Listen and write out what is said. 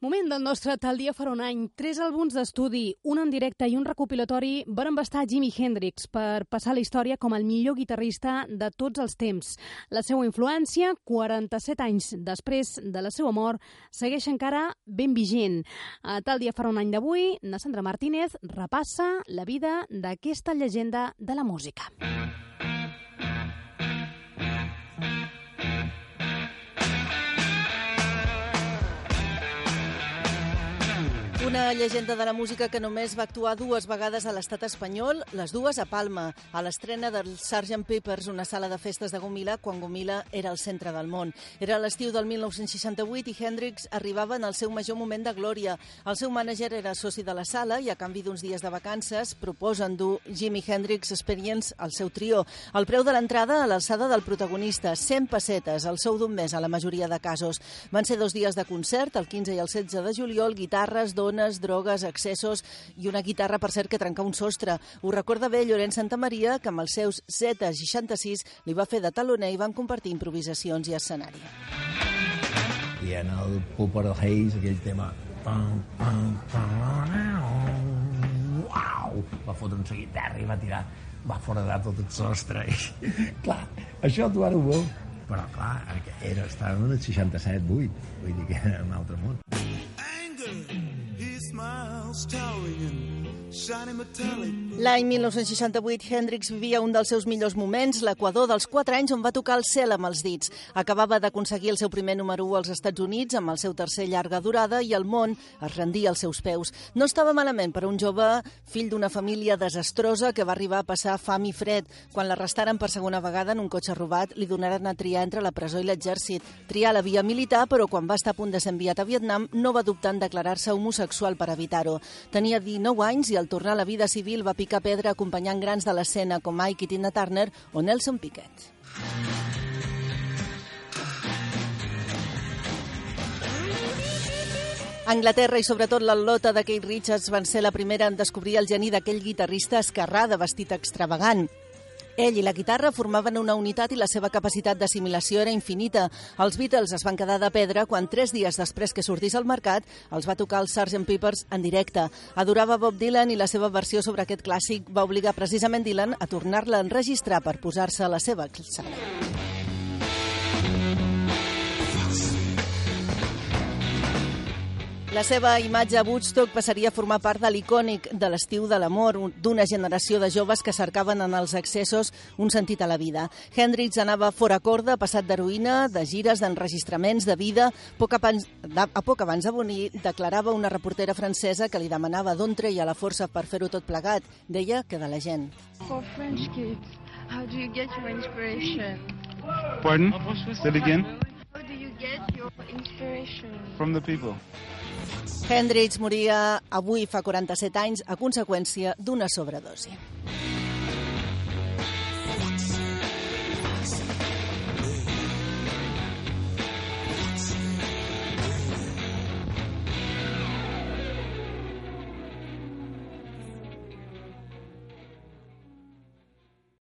Moment del nostre tal dia farà un any. Tres àlbums d'estudi, un en directe i un recopilatori van embastar Jimi Hendrix per passar la història com el millor guitarrista de tots els temps. La seva influència, 47 anys després de la seva mort, segueix encara ben vigent. A tal dia farà un any d'avui, na Sandra Martínez repassa la vida d'aquesta llegenda de la música. Una llegenda de la música que només va actuar dues vegades a l'estat espanyol, les dues a Palma, a l'estrena del Sgt. Peppers, una sala de festes de Gomila, quan Gomila era el centre del món. Era l'estiu del 1968 i Hendrix arribava en el seu major moment de glòria. El seu mànager era soci de la sala i a canvi d'uns dies de vacances proposen dur Jimi Hendrix Experience al seu trio. El preu de l'entrada a l'alçada del protagonista, 100 pessetes, el sou d'un mes a la majoria de casos. Van ser dos dies de concert, el 15 i el 16 de juliol, guitarres, dones, drogues, excessos i una guitarra, per cert, que trenca un sostre. Ho recorda bé Llorenç Santa Maria, que amb els seus Z66 li va fer de taloner i van compartir improvisacions i escenari. I en el Pupper Hayes, aquell tema... Pam, pam, pam, uau, va fotre un seguit terra i va tirar va foradar tot el sostre i, clar, això tu ara ho veus però clar, era, estàvem en el 67-8 vull dir que era un altre món house towering in L'any 1968, Hendrix vivia un dels seus millors moments, l'equador dels 4 anys on va tocar el cel amb els dits. Acabava d'aconseguir el seu primer número 1 als Estats Units amb el seu tercer llarga durada i el món es rendia als seus peus. No estava malament per un jove fill d'una família desastrosa que va arribar a passar fam i fred. Quan l'arrestaren per segona vegada en un cotxe robat, li donaren a triar entre la presó i l'exèrcit. Triar la via militar, però quan va estar a punt de ser enviat a Vietnam no va dubtar en declarar-se homosexual per evitar-ho. Tenia 19 anys i al tornar a la vida civil va picar pedra acompanyant grans de l'escena com Mike i Tina Turner o Nelson Piquet. Anglaterra i sobretot l'al·lota de Keith Richards van ser la primera en descobrir el geni d'aquell guitarrista esquerrà de vestit extravagant. Ell i la guitarra formaven una unitat i la seva capacitat d'assimilació era infinita. Els Beatles es van quedar de pedra quan tres dies després que sortís al mercat els va tocar el Sgt. Peppers en directe. Adorava Bob Dylan i la seva versió sobre aquest clàssic va obligar precisament Dylan a tornar-la a enregistrar per posar-se a la seva alçada. La seva imatge a Woodstock passaria a formar part de l'icònic de l'estiu de l'amor d'una generació de joves que cercaven en els excessos un sentit a la vida. Hendrix anava fora corda, passat d'heroïna, de gires, d'enregistraments, de vida. Poc abans, de, a poc abans de venir, declarava una reportera francesa que li demanava d'on treia la força per fer-ho tot plegat. Deia que de la gent. For French kids, how do you get your inspiration? Pardon? Say it again. From the people. Hendrix moria avui fa 47 anys a conseqüència d'una sobredosi.